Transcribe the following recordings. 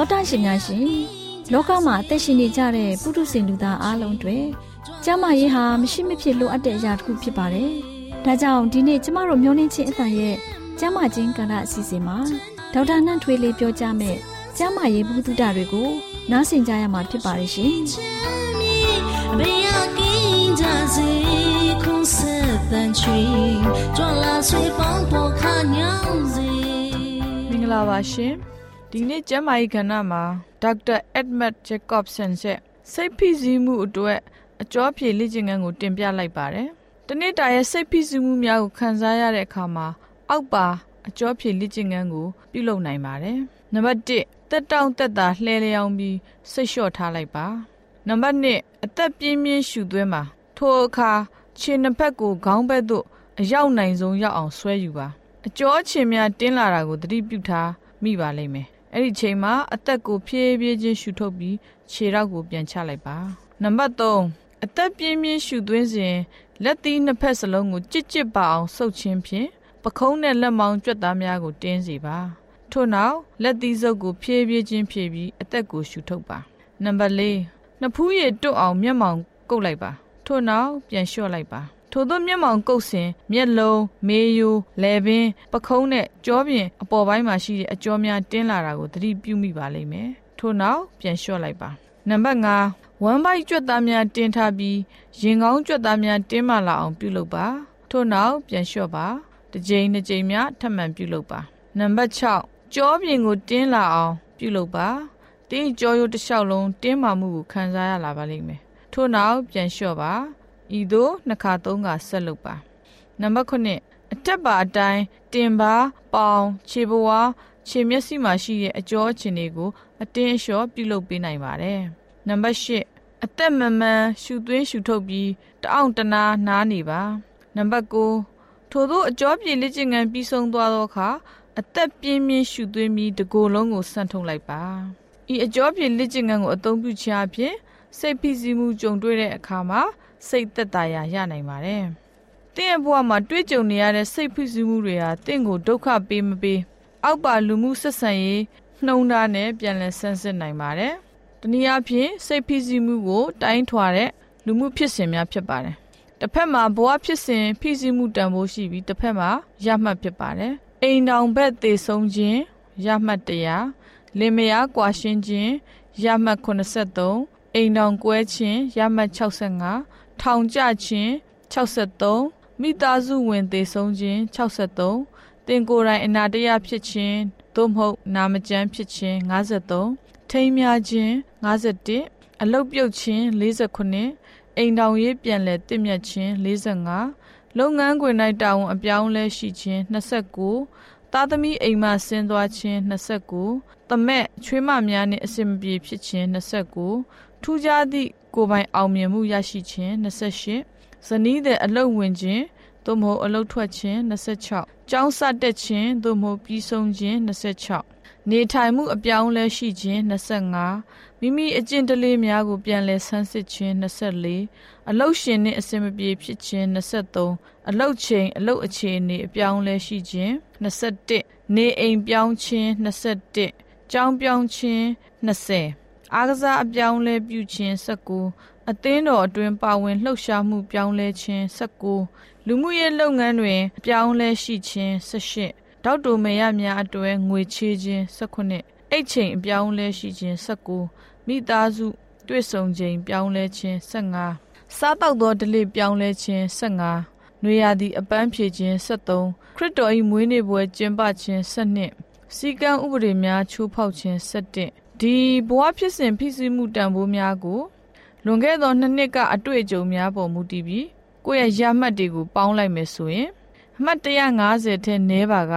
တော်တရှင်များရှင်လောကမှာအသက်ရှင်နေကြတဲ့ပုထုဇဉ်လူသားအလုံးတွေကျမ်းမာရေးဟာမရှိမဖြစ်လိုအပ်တဲ့အရာတစ်ခုဖြစ်ပါတယ်။ဒါကြောင့်ဒီနေ့ကျမတို့မျှဝင့်ခြင်းအသံရဲ့ကျမ်းမာခြင်းကာလအစီအစဉ်မှာဒေါက်တာနှန့်ထွေးလေးပြောကြားမယ်ကျမ်းမာရေးဘုဒ္ဓတွေကိုနားဆင်ကြရမှာဖြစ်ပါရဲ့ရှင်။မင်္ဂလာပါရှင် ဒီနေ့ကျမ်းမာရေးကဏ္ဍမှာဒေါက်တာအက်မတ်ဂျေကော့ဆန်ရဲ့စိတ်ဖိစီးမှုအတွက်အကျော်ဖြေလေ့ကျင့်ခန်းကိုတင်ပြလိုက်ပါတယ်။တနေ့တာရဲ့စိတ်ဖိစီးမှုများကိုခံစားရတဲ့အခါမှာအောက်ပါအကျော်ဖြေလေ့ကျင့်ခန်းကိုပြုလုပ်နိုင်ပါတယ်။နံပါတ်1တက်တောင့်တက်တာလှဲလျောင်းပြီးစိတ်လျှော့ထားလိုက်ပါ။နံပါတ်2အသက်ပြင်းပြင်းရှူသွင်းပါထိုအခါခြေနှစ်ဖက်ကိုခေါင်းဘက်သို့အရောက်နိုင်ဆုံးရောက်အောင်ဆွဲယူပါအကျော်ခြေများတင်းလာတာကိုသတိပြုထားမိပါလိမ့်မယ် အဲ့ဒီချိန်မှာအသက်ကိုဖြည်းဖြည်းချင်းရှူထုတ်ပြီးခြေထောက်ကိုပြန်ချလိုက်ပါနံပါတ်3အသက်ပြင်းပြင်းရှူသွင်းစဉ်လက်သီးနှစ်ဖက်စလုံးကိုကြစ်ကြစ်ပါအောင်ဆုပ်ချင်းဖြင့်ပခုံးနဲ့လက်မောင်းကြွက်သားများကိုတင်းစီပါထို့နောက်လက်သီးစုပ်ကိုဖြည်းဖြည်းချင်းဖြည့်ပြီးအသက်ကိုရှူထုတ်ပါနံပါတ်၄နှစ်ဖူးရည်တွတ်အောင်မျက်မှောင်ကုတ်လိုက်ပါထို့နောက်ပြန်လျှော့လိုက်ပါ ထို့သောမျက်မှောင်ကုတ်စဉ်မျက်လုံးမေးယိုလယ်ပင်ပခုံးနဲ့ကြောပြင်အပေါ်ပိုင်းမှာရှိတဲ့အကြောများတင်းလာတာကိုသတိပြုမိပါလိမ့်မယ်ထို့နောက်ပြန်လျှော့လိုက်ပါနံပါတ်5ဝမ်းပိုက်ကြွက်သားများတင်းထားပြီးရင်ကောင်းကြွက်သားများတင်းမလာအောင်ပြုလုပ်ပါထို့နောက်ပြန်လျှော့ပါတစ်ကြိမ်နှစ်ကြိမ်များထပ်မံပြုလုပ်ပါနံပါတ်6ကြောပြင်ကိုတင်းလာအောင်ပြုလုပ်ပါတင်းကြောရိုးတစ်လျှောက်လုံးတင်းမာမှုကိုခံစားရလာပါလိမ့်မယ်ထို့နောက်ပြန်လျှော့ပါ ဤသို့နှစ်ခါသုံးခါဆက်လုပ်ပါနံပါတ်9အထက်ပါအတိုင်းတင်ပါပေါင်ခြေပွားခြေမျက်စိမှာရှိတဲ့အကျောအခြေအနေကိုအတင်းအလျှော့ပြုလုပ်ပေးနိုင်ပါတယ်နံပါတ်10အသက်မမှန်ရှူသွင်းရှူထုတ်ပြီးတအောင်တနာနားနေပါနံပါတ်9ထို့သောအကျောပြေလက်ကျင်ငံပြီးဆုံးသွားသောအခါအသက်ပြင်းပြင်းရှူသွင်းပြီးတကိုယ်လုံးကိုဆန့်ထုတ်လိုက်ပါဤအကျောပြေလက်ကျင်ငံကိုအသုံးပြုခြင်းအပြင်စိတ်ဖိစီးမှုကြုံတွေ့တဲ့အခါမှာ စိတ်သက်သာရာရနိုင်ပါတယ်။တင့်ရဲ့ဘဝမှာတွေ့ကြုံနေရတဲ့စိတ်ဖိစီးမှုတွေဟာတင့်ကိုဒုက္ခပေးမပေးအောက်ပါလူမှုဆက်ဆံရေးနှုံသားနဲ့ပြန်လည်ဆန်းစစ်နိုင်ပါတယ်။တနည်းအားဖြင့်စိတ်ဖိစီးမှုကို တိုင်းထွာတဲ့လူမှုဖြစ်စဉ်များဖြစ်ပါတယ်။တစ်ဖက်မှာဘဝဖြစ်စဉ်ဖိစီးမှုတန်ဖိုးရှိပြီးတစ်ဖက်မှာရမှတ်ဖြစ်ပါတယ်။အိမ်တောင်ဘက်သေဆုံးခြင်းရမှတ်တရားလင်မယားကွာရှင်းခြင်းရမှတ်83အိမ်တော်ကွဲခြင်းရမှတ်65 ထောင်ကျခြင်း63မိသားစုဝင်သေဆုံးခြင်း63တင်ကိုယ်တိုင်အနာတရဖြစ်ခြင်းသို့မဟုတ်နာမကျန်းဖြစ်ခြင်း53ထိမ်းများခြင်း51အလုတ်ပြုတ်ခြင်း49အိမ်တော်ရေးပြန်လည်တင့်မြတ်ခြင်း45လုပ်ငန်းခွင်၌တာဝန်အပြောင်းလဲရှိခြင်း29သားသမီးအိမ်မှဆင်းသွားခြင်း29တမက်ချွေးမများနှင့်အစင်မပြေဖြစ်ခြင်း29 ထူးခြားသည့်ကိုယ်ပိုင်အောင်မြင်မှုရရှိခြင်း28ဇနီးတဲ့အလုတ်ဝင်ခြင်းသို့မဟုတ်အလုတ်ထွက်ခြင်း26ကျောင်းစတက်ခြင်းသို့မဟုတ်ပြီးဆုံးခြင်း26နေထိုင်မှုအပြောင်းလဲရှိခြင်း25မိမိအကျင့်တလေးများကိုပြန်လည်ဆန်းစစ်ခြင်း24အလုတ်ရှင်နှင့်အစင်မပြေဖြစ်ခြင်း23အလုတ်ချိန်အလုတ်အခြေအနေအပြောင်းလဲရှိခြင်း21နေအိမ်ပြောင်းခြင်း21ကျောင်းပြောင်းခြင်း20 အားကစားအပြောင်းလဲပြုခြင်း19အသင်းတော်အတွင်းပါဝင်လှုပ်ရှားမှုပြောင်းလဲခြင်း19လူမှုရေးလုပ်ငန်းတွင်အပြောင်းလဲရှိခြင်း18ဒေါက်တိုမေရများအတွဲငွေချေးခြင်း18အိတ်ချိန်အပြောင်းလဲရှိခြင်း19မိသားစုတွေ့ဆုံခြင်းပြောင်းလဲခြင်း15စားတောက်သောဒလိပြောင်းလဲခြင်း15နွေရာသီအပန်းဖြေခြင်း73ခရစ်တော်၏မွေးနေ့ပွဲကျင်းပခြင်း7စီကံဥပဒေများချိုးဖောက်ခြင်း7 ဒီဘဝဖြစ်စဉ်ဖြစ်စည်းမှုတန်ဖိုးများကိုလွန်ခဲ့သောနှစ်နှစ်ကအတွေ့အကြုံများပေါ်မူတည်ပြီးကိုယ့်ရဲ့ရမှတ်တွေကိုပေါင်းလိုက်မယ်ဆိုရင်အမှတ်150ထဲနဲပါက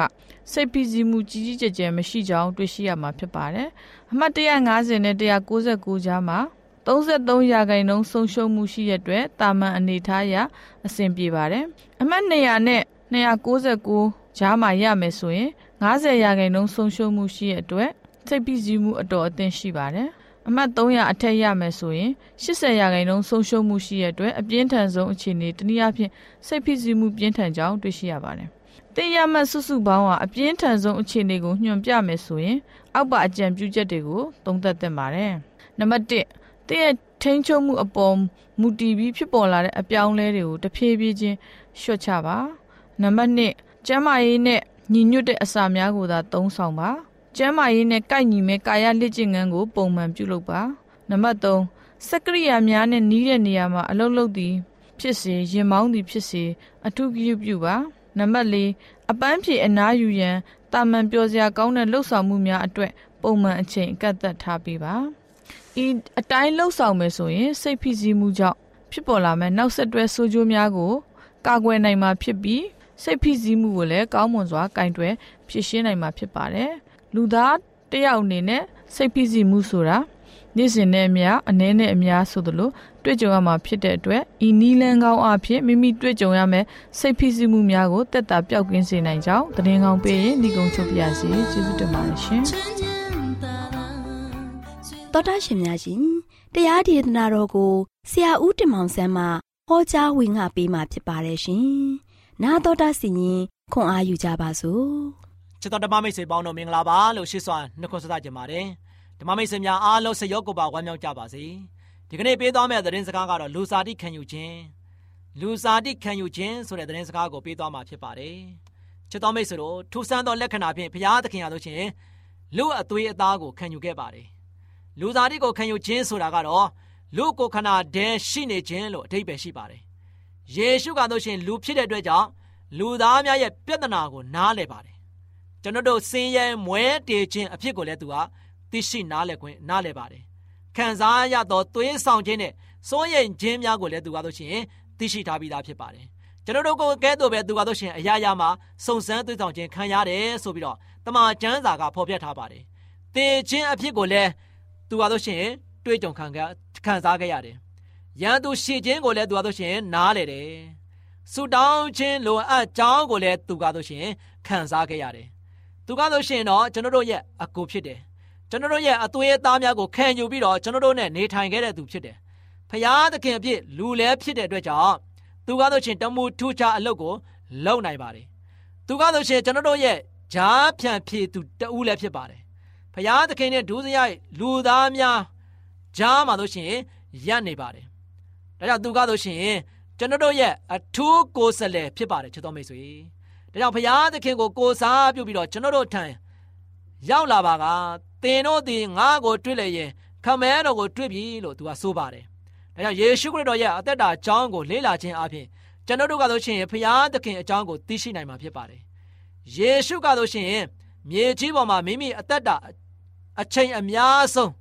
စိတ်ဖိစီးမှုကြီးကြီးကျယ်ကျယ်မရှိကြောင်းတွေ့ရှိရမှာဖြစ်ပါတယ်။အမှတ်150နဲ့169ကြားမှာ33ရာခိုင်နှုန်းဆုံးရှုံးမှုရှိတဲ့အတွက်တာမန်အနေထားအရအဆင်ပြေပါတယ်။အမှတ်200နဲ့269ကြားမှာရမယ်ဆိုရင်90ရာခိုင်နှုန်းဆုံးရှုံးမှုရှိတဲ့အတွက် စိတ်ဖိစီးမှုအတော်အသင့်ရှိပါတယ်။အမှတ်300အထက်ရမယ်ဆိုရင်80ရာခိုင်နှုန်းဆုံးရှုံးမှုရှိတဲ့အတွက်အပြင်းထန်ဆုံးအခြေအနေတနည်းအားဖြင့်စိတ်ဖိစီးမှုပြင်းထန်ကြောင်းတွေ့ရှိရပါတယ်။တင်ရမှတ်စုစုပေါင်းဟာအပြင်းထန်ဆုံးအခြေအနေကိုညွှန်ပြမယ်ဆိုရင် အောက်ပါအကြံပြုချက်တွေကိုသုံးသပ်သင့်ပါတယ်။နံပါတ်1တင်ရဲ့ထိန်းချုပ်မှုအပေါ်မူတည်ပြီးဖြစ်ပေါ်လာတဲ့အပြောင်းလဲတွေကိုတဖြည်းဖြည်းချင်းလျှော့ချပါ။နံပါတ်2ကျန်းမာရေးနဲ့ညီညွတ်တဲ့အစာများကိုသာသုံးဆောင်ပါ။ ကျန်းမာရေးနဲ့ကိုက်ညီမဲ့ကာယလက်ကျင့်ခန်းကိုပုံမှန်ပြုလုပ်ပါနံပါတ်3စက်ကရိယာများနဲ့နီးတဲ့နေရာမှာအလုပ်လုပ်သည်ဖြစ်စေရင်မောင်းသည်ဖြစ်စေအထူးပြုပြုပါနံပါတ်4အပန်းဖြေအနားယူရန်တာမန်ပြောစရာကောင်းတဲ့လှုပ်ဆောင်မှုများအတွက်ပုံမှန်အချိန်အကန့်အသတ်ထားပေးပါဤအတိုင်းလှုပ်ဆောင်မယ်ဆိုရင်စိတ်ဖိစီးမှုကြောင့်ဖြစ်ပေါ်လာမဲ့နောက်ဆက်တွဲဆိုးကျိုးများကိုကာကွယ်နိုင်မှာဖြစ်ပြီးစိတ်ဖိစီးမှုကိုလည်းကောင်းမွန်စွာကင်တွယ်ဖြည့်ရှင်းနိုင်မှာဖြစ်ပါတယ်။ လူသားတယောက်အနေနဲ့စိတ်ဖိစီးမှုဆိုတာနေ့စဉ်နဲ့အများအနည်းနဲ့အများဆိုသလိုတွေ့ကြုံရမှာဖြစ်တဲ့အတွက်ဤနီးလန်းကောင်းအဖြစ်မိမိတွေ့ကြုံရမယ့်စိတ်ဖိစီးမှုများကိုတက်တာပျောက်ကင်းစေနိုင်ကြောင်းသတင်းကောင်းပေးရင်ဒီကုန်းချုပ်ပြရစီကျေးဇူးတင်ပါတယ်ရှင်တော်တာရှင်များရှင်တရားဒေသနာတော်ကိုဆရာဦးတင်မောင်ဆန်းမှဟောကြားဝင်ငါပေးมาဖြစ်ပါတယ်ရှင်နာတော်တာစီရင်ခွန်အားယူကြပါစို့ ချစ်တော်ဓမ္မမိတ်ဆွေပေါင်းတို့မင်္ဂလာပါလို့ရှိစွာနှုတ်ခွန်းဆက်ကြပါတယ်ဓမ္မမိတ်ဆွေများအားလုံးစရောကိုပါဝမ်းမြောက်ကြပါစေဒီကနေ့ပေးသွားမယ့်သတင်းစကားကတော့လူစားတိခံယူခြင်းလူစားတိခံယူခြင်းဆိုတဲ့သတင်းစကားကိုပေးသွားမှာဖြစ်ပါတယ်ချစ်တော်မိတ်ဆွေတို့ထူဆန်းသောလက္ခဏာဖြင့်ဘုရားသခင်ရလို့ချင်းလူအသွေးအသားကိုခံယူခဲ့ပါတယ်လူစားတိကိုခံယူခြင်းဆိုတာကတော့လူကိုခနာဒဲရှိနေခြင်းလို့အဓိပ္ပာယ်ရှိပါတယ်ယေရှုကတော့ရှင်လူဖြစ်တဲ့အတွက်ကြောင့်လူသားများရဲ့ပြဿနာကိုနားလည်ပါတယ် ကျွန်တော်တို့စင်ရဲမွဲတေခြင်းအဖြစ်ကိုလည်းသူကသိရှိနားလည်ခွင့်နားလည်ပါတယ်ခံစားရသောသွေးဆောင်ခြင်းနဲ့စိုးရိမ်ခြင်းများကိုလည်းသူကတော့ရှင်သိရှိထားပြီးသားဖြစ်ပါတယ်ကျွန်တော်တို့ကိုကဲတော့ပဲသူကတော့ရှင်အရာရာမှာစုံစမ်းသွေးဆောင်ခြင်းခံရတယ်ဆိုပြီးတော့တမန်ကျမ်းစာကဖော်ပြထားပါတယ်တေခြင်းအဖြစ်ကိုလည်းသူကတော့ရှင်တွေးကြုံခံခံစားခဲ့ရတယ်ရန်သူရှေ့ခြင်းကိုလည်းသူကတော့ရှင်နားလေတယ်ဆူတောင်းခြင်းလိုအပ်ကြောင်းကိုလည်းသူကတော့ရှင်ခံစားခဲ့ရတယ် သူကဆိုရှင်တော့ကျွန်တော်တို့ရဲ့အကိုဖြစ်တယ်ကျွန်တော်တို့ရဲ့အသွေးအသားများကိုခံယူပြီးတော့ကျွန်တော်တို့နဲ့နေထိုင်ခဲ့တဲ့သူဖြစ်တယ်ဖရာသခင်အဖြစ်လူလဲဖြစ်တဲ့အတွက်ကြောင့်သူကဆိုရှင်တမှုထူးခြားအလုပ်ကိုလုပ်နိုင်ပါတယ်သူကဆိုရှင်ကျွန်တော်တို့ရဲ့ဂျားဖြန့်ဖြေသူတဦးလည်းဖြစ်ပါတယ်ဖရာသခင်နဲ့ဒုစရိုက်လူသားများဂျားမှာဆိုရှင်ရပ်နေပါတယ်ဒါကြောင့်သူကဆိုရှင်ကျွန်တော်တို့ရဲ့အထူးကိုယ်စားလှယ်ဖြစ်ပါတယ်ချစ်တော်မိတ်ဆွေ ဒါကြောင့်ဘုရားသခင်ကိုကိုးစားပြုပြီးတော့ကျွန်တော်တို့ထံရောက်လာပါကသင်တို့သည်ငါ့ကိုတွေ့လျင်ခမဲတော်ကိုတွေ့ပြီလို့သူကဆိုပါတယ်။ဒါကြောင့်ယေရှုခရစ်တော်ရဲ့အသက်တာအကြောင်းကိုလေ့လာခြင်းအပြင်ကျွန်တော်တို့ကဆိုရှင်ဘုရားသခင်အကြောင်းကိုသိရှိနိုင်မှာဖြစ်ပါတယ်။ယေရှုကဆိုရှင်မြေကြီးပေါ်မှာမိမိအသက်တာအချိန်အများဆုံး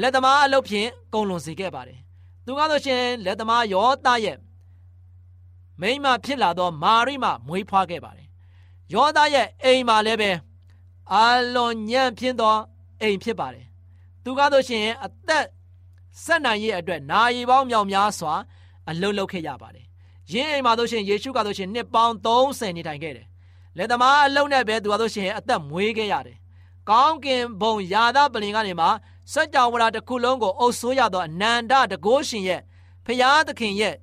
လက်သမားအလုပ်ဖြင့်ကုန်လွန်စေခဲ့ပါတယ်။သူကဆိုရှင်လက်သမားယောသရဲ့မိမဖြစ်လာသောမာရိမမွေးဖွားခဲ့ပါတယ်။ ယောသားရဲ့အိမ်မှာလည်းပဲအာလွန်ညံ့ပြင်းသောအိမ်ဖြစ်ပါတယ်။သူကားဆိုရှင်အသက်ဆက်နိုင်ရဲ့အတွက်နာရီပေါင်းမြောက်များစွာအလုံးလုံးခဲ့ရပါတယ်။ယင်းအိမ်မှာဆိုရှင်ယေရှုကဆိုရှင်နှစ်ပေါင်း30နေထိုင်ခဲ့တယ်။လက်သမားအလုံးနဲ့ပဲသူကဆိုရှင်အသက်မွေးခဲ့ရတယ်။ကောင်းကင်ဘုံယာသပလင်ကနေမှစัจ java လာတစ်ခုလုံးကိုအုပ်ဆိုးရသောအနန္တတကိုးရှင်ရဲ့ဖရာသခင်ရဲ့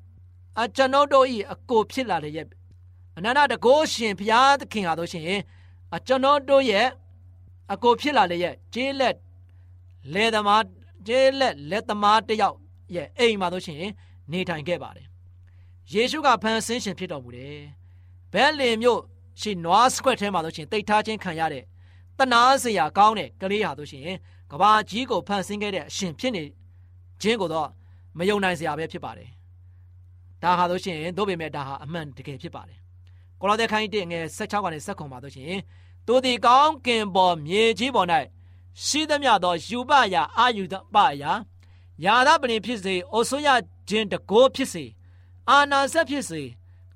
အကျွန်ုပ်တို့ဤအကိုဖြစ်လာတဲ့ရဲ့ အနန္တတကိုးရှင်ဖရာသခင်ဟာဆိုရှင်အကျွန်ုပ်တို့ရဲ့အကိုဖြစ်လာတဲ့ရဲ့ဂျေးလက်လေသမားဂျေးလက်လက်သမားတယောက်ရဲ့အိမ်မှာဆိုရှင်နေထိုင်ခဲ့ပါတယ်ယေရှုကဖန်ဆင်းရှင်ဖြစ်တော်မူတယ်ဘဲလင်မြို့ရှိနွားစခွက်ထဲမှာဆိုရှင်တိတ်ထားခြင်းခံရတဲ့တနာစရာကောင်းတဲ့ကလေးဟာဆိုရှင်ကဘာကြီးကိုဖန်ဆင်းခဲ့တဲ့အရှင်ဖြစ်နေခြင်းကိုတော့မယုံနိုင်စရာပဲဖြစ်ပါတယ်ဒါဟာဆိုရှင်တို့ပေမဲ့ဒါဟာအမှန်တကယ်ဖြစ်ပါတယ် ကိုလောသဲခိုင်းတဲ့ငယ်16ကနေ7ခွန်ပါဆိုရှင်တို့ဒီကောင်းကင်ပေါ်မြေကြီးပေါ်၌ရှိသမျှသောယူပရာအာယူဒပရာယာသပလင်ဖြစ်စေအိုဆိုရခြင်းတကိုးဖြစ်စေအာနာဆက်ဖြစ်စေ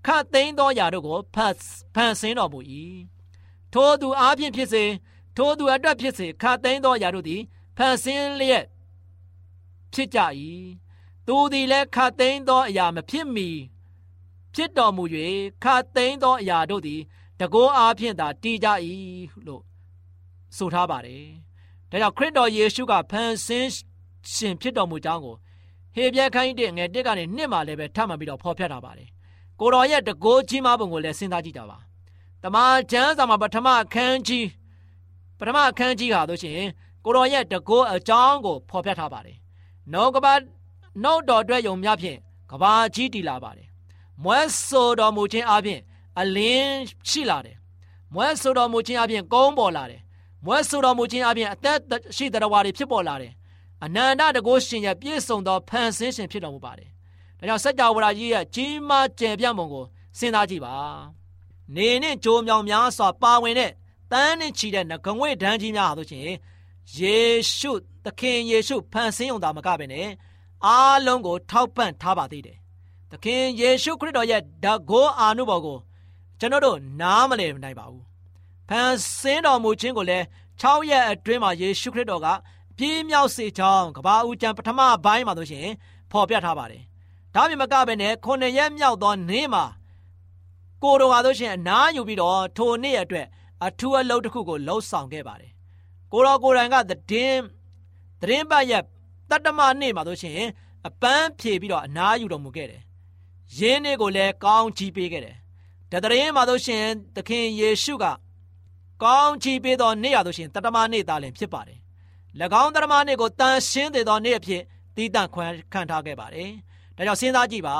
ခတ်သိမ်းသောယာတို့ကိုဖတ်ဖန်ဆင်းတော်မူ၏ထိုသူအားဖြင့်ဖြစ်စေထိုသူအတွက်ဖြစ်စေခတ်သိမ်းသောယာတို့သည်ဖန်ဆင်းလျက်ဖြစ်ကြ၏သူသည်လည်းခတ်သိမ်းသောအရာမဖြစ်မီ ဖြစ်တော်မူ၍ခတ်သိမ်းသောအရာတို့သည်တကောအားဖြင့်သာတည်ကြ၏လို့ဆိုထားပါတယ်ဒါကြောင့်ခရစ်တော်ယေရှုကဖန်ဆင်းရှင်ဖြစ်တော်မူကြောင်းကိုဟေပြဲခိုင်းတဲ့ငယ်တစ်ကနေနှစ်မှလည်းပဲထပ်မှပြီးတော့ဖော်ပြထားပါတယ်ကိုတော်ရဲ့တကိုးကြီးမားပုံကိုလည်းစဉ်းစားကြည့်ကြပါတမန်ကျမ်းစာမှာပထမအခန်းကြီးပထမအခန်းကြီးဟာဆိုရှင်ကိုတော်ရဲ့တကိုးအကြောင်းကိုဖော်ပြထားပါတယ်နှုတ်ကပတ်နှုတ်တော်အတွက်ယုံများဖြင့်ကဘာကြီးတည်လာပါတယ် မွဲဆိုတော်မူခြင်းအပြင်အလင်းရှိလာတယ်မွဲဆိုတော်မူခြင်းအပြင်ကုန်းပေါ်လာတယ်မွဲဆိုတော်မူခြင်းအပြင်အသက်ရှိတရားဝါတွေဖြစ်ပေါ်လာတယ်အနန္တတကုရှင်ရဲ့ပြည့်စုံသောဖန်ဆင်းရှင်ဖြစ်တော်မူပါတယ်ဒါကြောင့်စัจ java ကြီးရဲ့ကြီးမားကျယ်ပြန့်ပုံကိုစဉ်းစားကြည့်ပါနေနဲ့ကြိုးမြောင်များစွာပါဝင်တဲ့တန်းနဲ့ချီတဲ့ငကငွေဒန်းကြီးများဟာဆိုရှင်ယေရှုသခင်ယေရှုဖန်ဆင်းုံသာမကပဲနဲ့အားလုံးကိုထောက်ပံ့ထားပါသေးတယ် သခင်ယေရှုခရစ်တော်ရဲ့ဓာတ်ကိုအာနုဘော်ကိုကျွန်တော်တို့နားမလည်နိုင်ပါဘူးဖန်ဆင်းတော်မူခြင်းကိုလည်း6ရက်အတွင်းမှာယေရှုခရစ်တော်ကပြင်းမြောက်စေကြောင်းကဘာဦးကျမ်းပထမပိုင်းမှာဆိုရှင်ဖော်ပြထားပါတယ်ဒါပြင်မကပဲနဲ့ခုနှစ်ရက်မြောက်သောနေ့မှာကိုတော်ဟာဆိုရှင်အနားယူပြီးတော့ထိုနေ့အတွက်အထူးအလုပ်တစ်ခုကိုလှုပ်ဆောင်ခဲ့ပါတယ်ကိုတော်ကိုယ်တိုင်ကသတင်းသတင်းပတ်ရဲ့တတ္တမနေ့မှာဆိုရှင်အပန်းဖြေပြီးတော့အနားယူတော်မူခဲ့တယ် ယင်းနေ့ကိုလည်းကောင်းချီးပေးခဲ့တယ်တတရင်မှာဆိုရှင်သခင်ယေရှုကကောင်းချီးပေးသောနေ့ရဆိုရှင်တတမနေ့သားလည်းဖြစ်ပါတယ်၎င်းတတမနေ့ကိုတန်ရှင်းသေးသောနေ့အဖြစ်တည်တံ့ခွန်ခံထားခဲ့ပါတယ်ဒါကြောင့်စဉ်းစားကြည့်ပါ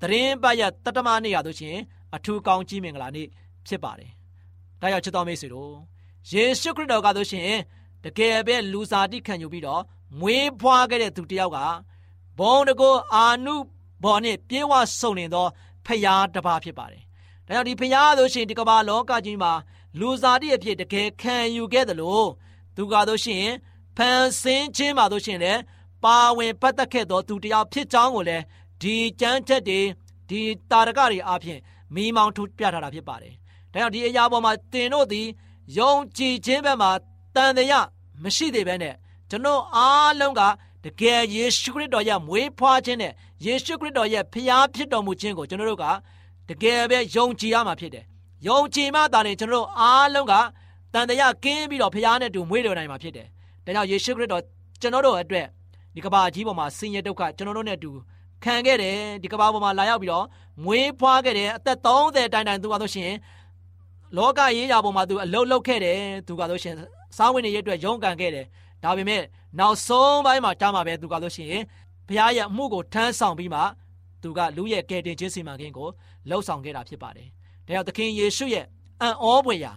သတင်းပတ်ရတတမနေ့ရဆိုရှင်အထူးကောင်းကြီးမင်္ဂလာနေ့ဖြစ်ပါတယ်ဒါကြောင့်ချစ်တော်မိတ်ဆွေတို့ယေရှုခရစ်တော်ကဆိုရှင်တကယ်ပဲလူစားတိခံယူပြီးတော့မွေးဖွားခဲ့တဲ့သူတယောက်ကဘုံတကောအာနု ဘော်နဲ့ပြေဝဆုံနေသောဖျားတစ်ပါးဖြစ်ပါတယ်ဒါကြောင့်ဒီဖျားဆိုရှင်ဒီကမ္ဘာလောကကြီးမှာလူစားတိအဖြစ်တကယ်ခံယူခဲ့တယ်လို့သူကဆိုရှင်ဖန်ဆင်းခြင်းမှာဆိုရှင်လည်းပါဝင်ပတ်သက်ခဲ့သောသူတယောက်ဖြစ်ကြောင်းကိုလည်းဒီကြမ်းချက်တွေဒီတာရကတွေအပြင်မိမောင်းထုတ်ပြထားတာဖြစ်ပါတယ်။ဒါကြောင့်ဒီအရာပေါ်မှာတင်တို့သည်ယုံကြည်ခြင်းဘက်မှာတန်တရားမရှိသေးဘဲနဲ့ကျွန်တော်အားလုံးကတကယ်ယေရှုခရစ်တော်ရဲ့မွေးဖွားခြင်းနဲ့ ယေရှုခရစ်တော်ရဲ့ဖျားဖြစ်တော်မူခြင်းကိုကျွန်တော်တို့ကတကယ်ပဲယုံကြည်ရမှာဖြစ်တယ်။ယုံကြည်မှသာလေကျွန်တော်တို့အားလုံးကတန်တရားကင်းပြီးတော့ဖျားနဲ့တူမွေးတော်နိုင်မှာဖြစ်တယ်။ဒါကြောင့်ယေရှုခရစ်တော်ကျွန်တော်တို့အတွက်ဒီကဘာကြီးပေါ်မှာဆင်းရဲဒုက္ခကျွန်တော်တို့နဲ့တူခံခဲ့တယ်ဒီကဘာပေါ်မှာလာရောက်ပြီးတော့မွေးဖွားခဲ့တယ်အသက်30တိုင်တိုင်သူကဆိုရှင်လောကရေးရာပေါ်မှာသူအလုတ်လုတ်ခဲ့တယ်သူကဆိုရှင်စားဝင်နေရအတွက်ရုန်းကန်ခဲ့တယ်ဒါပေမဲ့နောက်ဆုံးပိုင်းမှာကြားမှာပဲသူကဆိုရှင် ဘုရားရဲ့အမှုကိုထမ်းဆောင်ပြီးမှသူကလူရဲ့ကယ်တင်ခြင်းစီမံကိန်းကိုလှုပ်ဆောင်ခဲ့တာဖြစ်ပါတယ်ဒါကြောင့်သခင်ယေရှုရဲ့အံ့ဩဖွယ်ရာ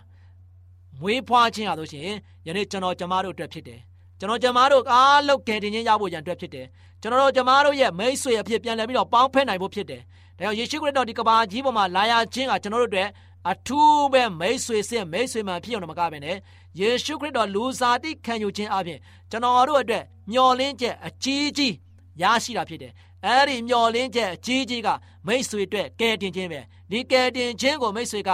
မွေးဖွားခြင်းဟာဆိုရှင်ယနေ့ကျွန်တော်ကျမတို့အတွက်ဖြစ်တယ်ကျွန်တော်ကျမတို့အားလုံးကယ်တင်ခြင်းရဖို့ရန်အတွက်ဖြစ်တယ်ကျွန်တော်တို့ကျမတို့ရဲ့မိတ်ဆွေအဖြစ်ပြန်လည်ပြီးတော့ပေါင်းဖက်နိုင်ဖို့ဖြစ်တယ်ဒါကြောင့်ယေရှုခရစ်တော်ဒီကဘာကြီးပေါ်မှာလာရခြင်းကကျွန်တော်တို့အတွက်အထူးပဲမိတ်ဆွေစစ်မိတ်ဆွေမှဖြစ်အောင်မကဘဲနဲ့ယေရှုခရစ်တော်လူစားတိခံယူခြင်းအပြင်ကျွန်တော်တို့အတွက်မျှော်လင့်ချက်အကြီးကြီး ရရှိတာဖြစ်တယ်အဲ့ဒီမျှော်လင့်ချက်အကြီးကြီးကမိတ်ဆွေအတွက်ကယ်တင်ခြင်းပဲဒီကယ်တင်ခြင်းကိုမိတ်ဆွေက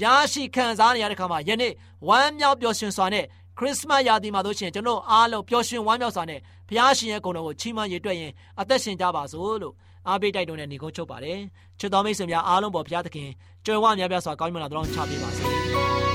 ရရှိခံစားနေရတဲ့ခါမှာယနေ့ဝမ်းမြောက်ပျော်ရွှင်စွာနဲ့ခရစ်မတ်ရာသီမှာတို့ရှင်ကျွန်တော်အားလုံးပျော်ရွှင်ဝမ်းမြောက်စွာနဲ့ဘုရားရှင်ရဲ့ဂုဏ်တော်ကိုချီးမွမ်းရည်တွက်ရင်အသက်ရှင်ကြပါစို့လို့အားပေးတိုက်တွန်းတဲ့ညီကုန်းချုပ်ပါတယ်ချစ်တော်မိတ်ဆွေများအားလုံးပေါ်ဘုရားသခင်ကြွယ်ဝများပြားစွာကောင်းမြတ်လာတော်ချပေးပါစေ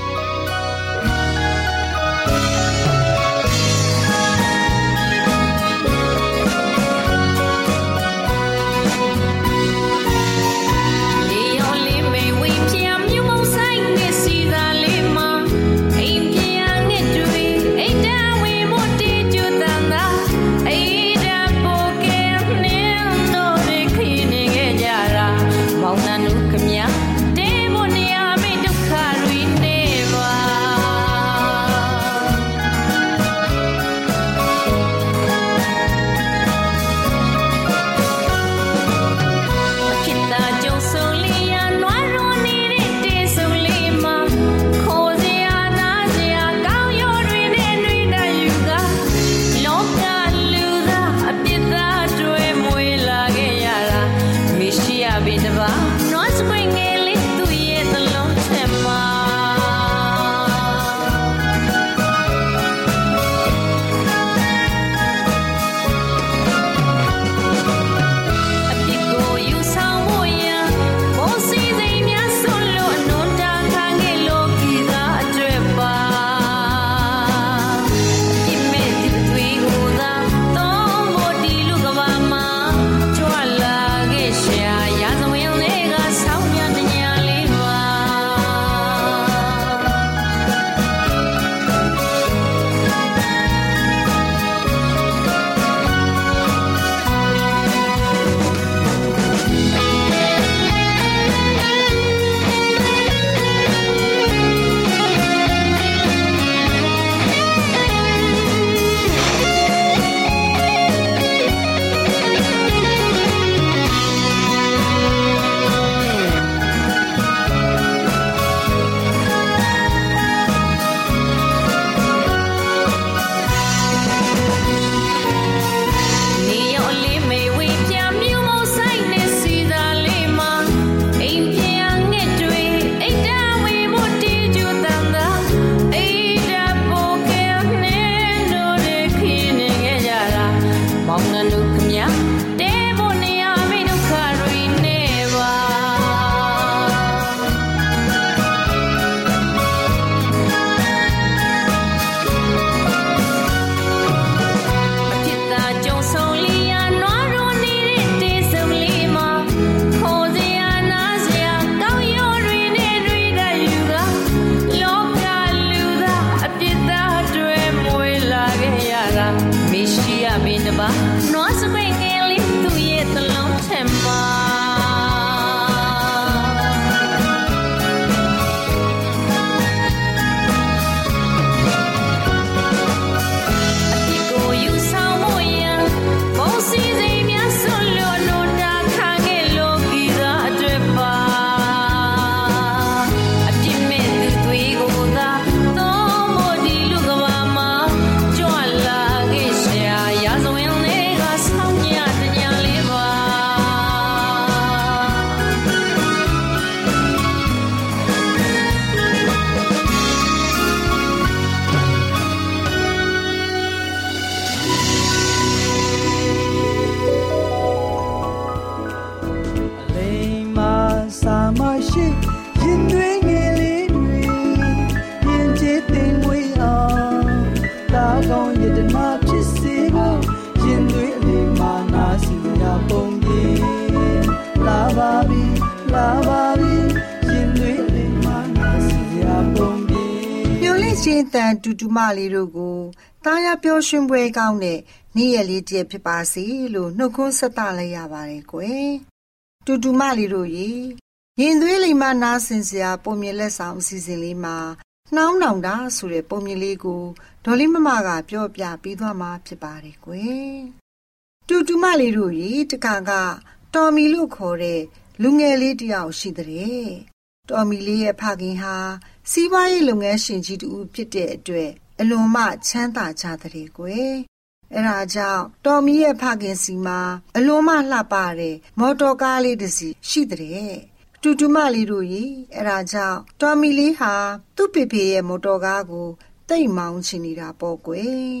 တန်တူတူမလေးတို့ကိုတားရပျော်ရွှင်ပွဲကောင်းတဲ့နေ့ရက်လေးတည်းဖြစ်ပါစေလို့နှုတ်ခွန်းဆက်သလိုက်ရပါတယ်ကွယ်တူတူမလေးတို့ရေရင်သွေးလိမ်မနားဆင်စရာပုံမြင်လက်ဆောင်အစီအစဉ်လေးမှာနှောင်းနှောင်တာဆိုတဲ့ပုံမြင်လေးကိုဒေါ်လေးမမကပြောပြပေးသွားမှာဖြစ်ပါတယ်ကွယ်တူတူမလေးတို့ရေတခါကတော်မီလို့ခေါ်တဲ့လူငယ်လေးတယောက်ရှိတဲ့တော်မီလေးရဲ့ဖခင်ဟာ စီးပွားရေးလုပ်ငန်းရှင်ကြီးတူဖြစ်တဲ့အတွက်အလွန်မှချမ်းသာကြတဲ့ကွယ်အဲဒါကြောင့်တော်မီရဲ့ဖခင်စီမှာအလွန်မှလှပတဲ့မော်တော်ကားလေးတစ်စီးရှိတဲ့တူတူမလေးတို့ရေအဲဒါကြောင့်တော်မီလေးဟာသူ့ဖေဖေရဲ့မော်တော်ကားကိုတတိတ်မောင်းချင်နေတာပေါ့ကွယ်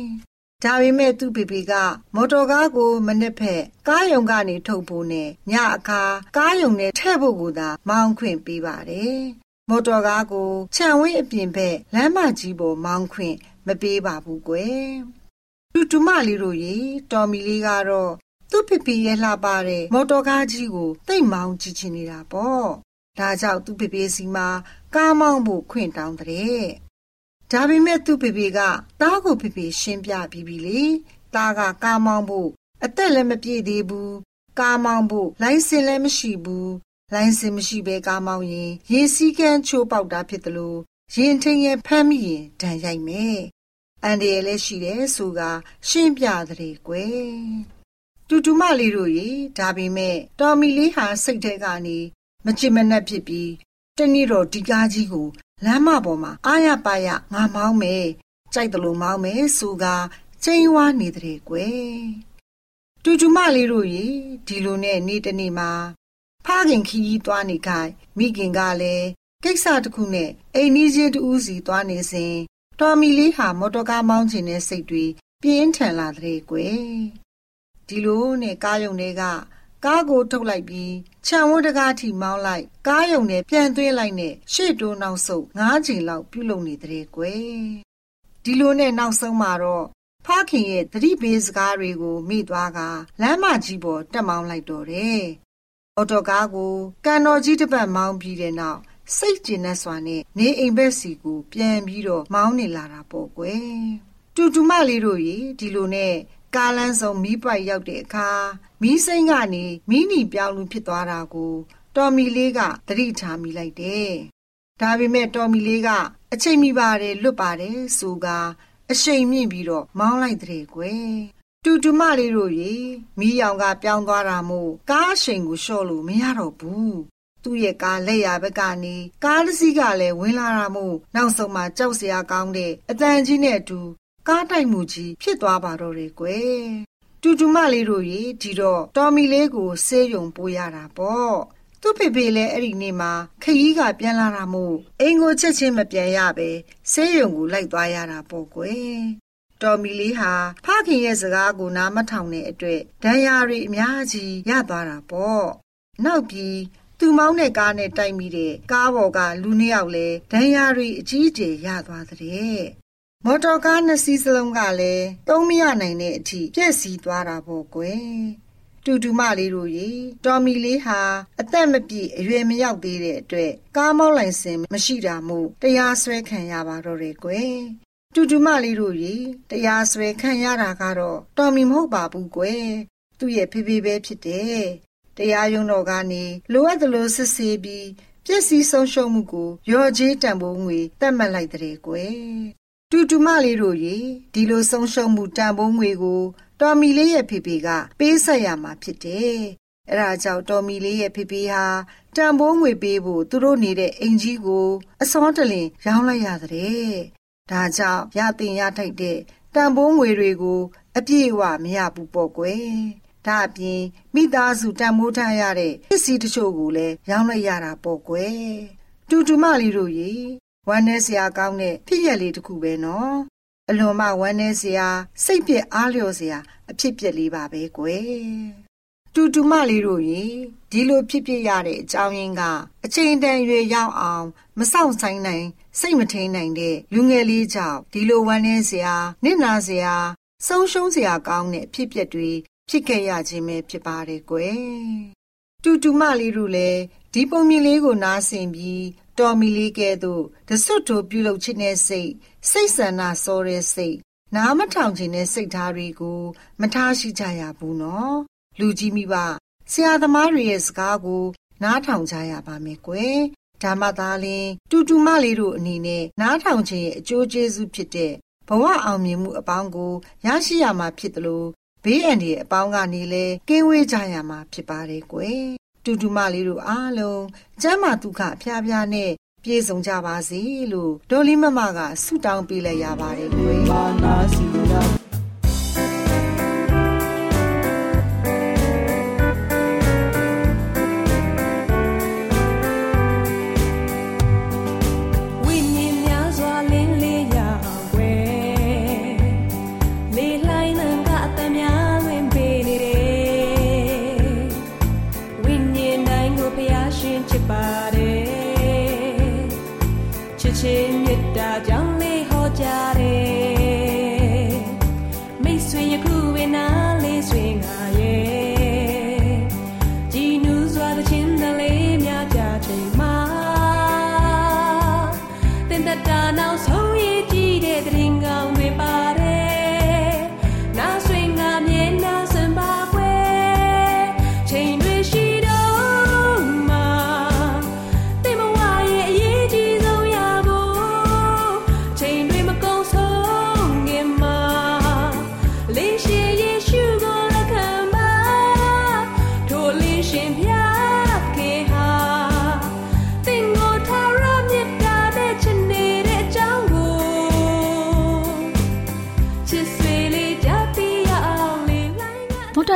ဒါပေမဲ့သူ့ဖေဖေကမော်တော်ကားကိုမနစ်ဖက်ကားယုံကနေထုတ်ဖို့နဲ့ညအခါကားယုံနဲ့ထဲ့ဖို့ကိုသာမောင်းခွင့်ပေးပါတယ် မော်တော်ကားကိုခြံဝင်းအပြင်ဘက်လမ်းမကြီးပေါ်မောင်းခွင့်မပေးပါဘူးကွယ်တူတူမလေးတို့ရေတော်မီလေးကတော့သူ့ဖေဖေရဲ့လှပတဲ့မော်တော်ကားကြီးကိုတိတ်မောင်းကြည့်ချင်နေတာပေါ့ဒါကြောင့်သူ့ဖေဖေစီမှာကားမောင်းဖို့ခွင့်တောင်းတဲ့ဒါပေမဲ့သူ့ဖေဖေကတားကိုဖေဖေရှင်းပြပြီးပြီလေတားကကားမောင်းဖို့အသက်လည်းမပြည့်သေးဘူးကားမောင်းဖို့လိုင်စင်လည်းမရှိဘူး လိုင်စင်မရှိဘဲကားမောင်းရင်ရေစည်းကမ်းချိုးပေါက်တာဖြစ်တယ်လို့ရင်ထင်းရဲ့ဖမ်းမိရင်ဒဏ်ရိုက်မယ်အန်ဒီရလည်းရှိတယ်ဆိုကရှင်းပြတဲ့ကွယ်တူတူမလေးတို့ရေဒါပေမဲ့တော်မီလေးဟာစိတ်ထဲကနေမချစ်မနှက်ဖြစ်ပြီးတနေ့တော့ဒီကားကြီးကိုလမ်းမပေါ်မှာအာရပါရငါမောင်းမယ်ကြိုက်တယ်လို့မောင်းမယ်ဆိုကချိန်ဝါနေတဲ့ကွယ်တူတူမလေးတို့ရေဒီလိုနဲ့နေ့တနေ့မှာ ဖခင်ခီးကြီးသွားနေခိုင်မိခင်ကလည်းကိစ္စတစ်ခုနဲ့အိမ်နီးချင်းတူးစီသွားနေစဉ်တော်မီလေးဟာမော်တော်ကားမောင်းခြင်းနဲ့စိတ်တွေပြင်းထန်လာတဲ့ကွယ်ဒီလိုနဲ့ကားယုံတွေကကားကိုထုတ်လိုက်ပြီးခြံဝန်းတကားထိမောင်းလိုက်ကားယုံနဲ့ပြန်သွင်းလိုက်နဲ့ရှေ့တိုးနောက်ဆုတ်၅ချိန်လောက်ပြုတ်လုံနေတဲ့ကွယ်ဒီလိုနဲ့နောက်ဆုံးမှာတော့ဖခင်ရဲ့သတိပေးစကားတွေကိုမိသွားကလမ်းမကြီးပေါ်တက်မောင်းလိုက်တော့တယ် အော်တိုကားကိုကန်တော်ကြီးတစ်ပတ်မောင်းပြီးတဲ့နောက်စိတ်ကျဉ်နဲ့စွာနဲ့နေအိမ်ဘက်စီကို ပြန်ပြီးတော့မောင်းနေလာတာပေါ့ကွယ်တူတူမလေးတို့ရေဒီလိုနဲ့ကားလန်းဆောင်မီးပွိုက်ရောက်တဲ့အခါမီးစိမ့်ကနေမီးနီပြောင်းလူဖြစ်သွားတာကို တော်မီလေးကသတိထားမိလိုက်တယ်။ဒါပေမဲ့တော်မီလေးကအချိန်မီပါတယ်လွတ်ပါတယ်ဆိုကအရှိန်မြင့်ပြီးတော့မောင်းလိုက်တဲ့ကွယ်။ တူတူမလေးတို့ရေမီးရောင်ကပြောင်းသွားတာမို့ကားအရှိန်ကိုလျှော့လို့မရတော့ဘူး။သူ့ရဲ့ကားလက်ရဘက်ကနေကားတစ်စီးကလည်းဝင်လာတာမို့နောက်ဆုံးမှကြောက်စရာကောင်းတဲ့အတန်ကြီးနဲ့အတူကားတိုက်မှုကြီးဖြစ်သွားပါတော့တယ်ကွယ်တူတူမလေးတို့ရေဒီတော့တော်မီလေးကိုဆေးရုံပို့ရတာပေါ့သူ့ဖေဖေလည်းအဲ့ဒီနေ့မှာခရီးကပြန်လာတာမို့အိမ်ကိုချက်ချင်းမပြန်ရပဲဆေးရုံကိုလိုက်သွားရတာပေါ့ကွယ် တော်မီလေးဟာဖခင်ရဲ့စကားကိုနားမထောင်တဲ့အတွက်ဒဏ်ရာတွေအများကြီးရသွားတာပေါ့နောက်ပြီးသူမောင်းတဲ့ကားနဲ့တိုက်မိတဲ့ကားပေါ်ကလူနှစ်ယောက်လည်းဒဏ်ရာတွေအကြီးအကျယ်ရသွားတဲ့မော်တော်ကားနှစ်စီးစလုံးကလည်းသုံးမရနိုင်တဲ့အထိပြည့်စည်သွားတာပေါ့ကွယ်တူတူမလေးတို့ရေတော်မီလေးဟာအသက်မပြည့်အရွယ်မရောက်သေးတဲ့အတွက်ကားမောင်းလိုင်စင်မရှိတာမို့တရားစွဲခံရပါတော့တယ်ကွယ် တူတူမလေးတို့ရေတရားစွဲခံရတာကတော့တော်မီမဟုတ်ပါဘူးကွယ်သူ့ရဲ့ဖေဖေပဲဖြစ်တယ်တရားရုံးတော်ကနေလိုအပ်သလိုစစ်ဆေးပြီးပြည့်စည်ဆုံးရှုံးမှုကိုရော်ကြီးတန်ဖိုးငွေတတ်မှတ်လိုက်တဲ့ကွယ်တူတူမလေးတို့ရေဒီလိုဆုံးရှုံးမှုတန်ဖိုးငွေကို တော်မီလေးရဲ့ဖေဖေကပေးဆက်ရမှာဖြစ်တယ်။အဲဒါကြောင့်တော်မီလေးရဲ့ဖေဖေဟာတန်ဖိုးငွေပေးဖို့သူတို့နေတဲ့အိမ်ကြီးကို အစောတလင်ရောင်းလိုက်ရတဲ့။ ဒါကြောင့်ရတင်ရထိုက်တဲ့တန်ဖိုးငွေတွေကို အပြည့်အဝမရဘူးပေါ့ကွယ်။ဒါအပြင်မိသားစုတန်မိုးထားရတဲ့ပစ္စည်းတချို့ကိုလည်းရောင်းလိုက်ရတာပေါ့ကွယ်။တူတူမလေးတို့ရေဝမ်းနည်းစရာကောင်းတဲ့ဖြစ်ရလေးတစ်ခုပဲနော်အလွန်မှဝမ်းနည်းစရာစိတ်ပြက်အားလျော်စရာအဖြစ်ပြက်လေးပါပဲကွယ် တူတူမလေးတို့ရေဒီလိုဖြစ်ဖြစ်ရတဲ့အကြောင်းရင်းကအချိန်တန်ရွယ်ရောက်အောင် မဆောင်ဆိုင်နိုင် စိတ်မထိန်နိုင်တဲ့လူငယ်လေးကြောင့်ဒီလိုဝမ်းနည်းစရာနစ်နာစရာဆုံးရှုံးစရာကောင်းတဲ့အဖြစ်ပြက်တွေဖြစ်ခဲ့ရခြင်းပဲဖြစ်ပါတယ်ကွယ်တူတူမလေးတို့လည်းဒီပုံမြင်လေးကိုနားဆင်ပြီးတော်မီလေးကဲ့သို့တဆွတ်ထိုပြုလုပ်ခြင်းနဲ့စိတ်စိတ်ဆန္ဒစောတဲ့စိတ်နားမထောင်ခြင်းနဲ့စိတ်ထားတွေကို မထားရှိကြရဘူးနော် လူကြီးမိဘဆရာသမားတွေရဲ့စကားကို နားထောင်ကြရပါမယ်ကွယ်ဒါမှသာလျှင်တူတူမလေးတို့အနေနဲ့နားထောင်ခြင်းရဲ့အကျိုးကျေးဇူးဖြစ်တဲ့ဘဝအောင်မြင်မှုအပေါင်းကိုရရှိရမှာဖြစ်တယ်လို့ဘေးအန္တရာယ်အပေါင်းကနေလဲကင်းဝေးကြရမှာဖြစ်ပါတယ်ကွယ်တူတူမလေးတို့အားလုံးကျမ်းမာဒုက္ခဖျားဖျားနဲ့ပြည့်စုံကြပါစေလို့ဒေါ်လေးမမကဆုတောင်းပေးလိုက်ရပါတယ်ကွယ်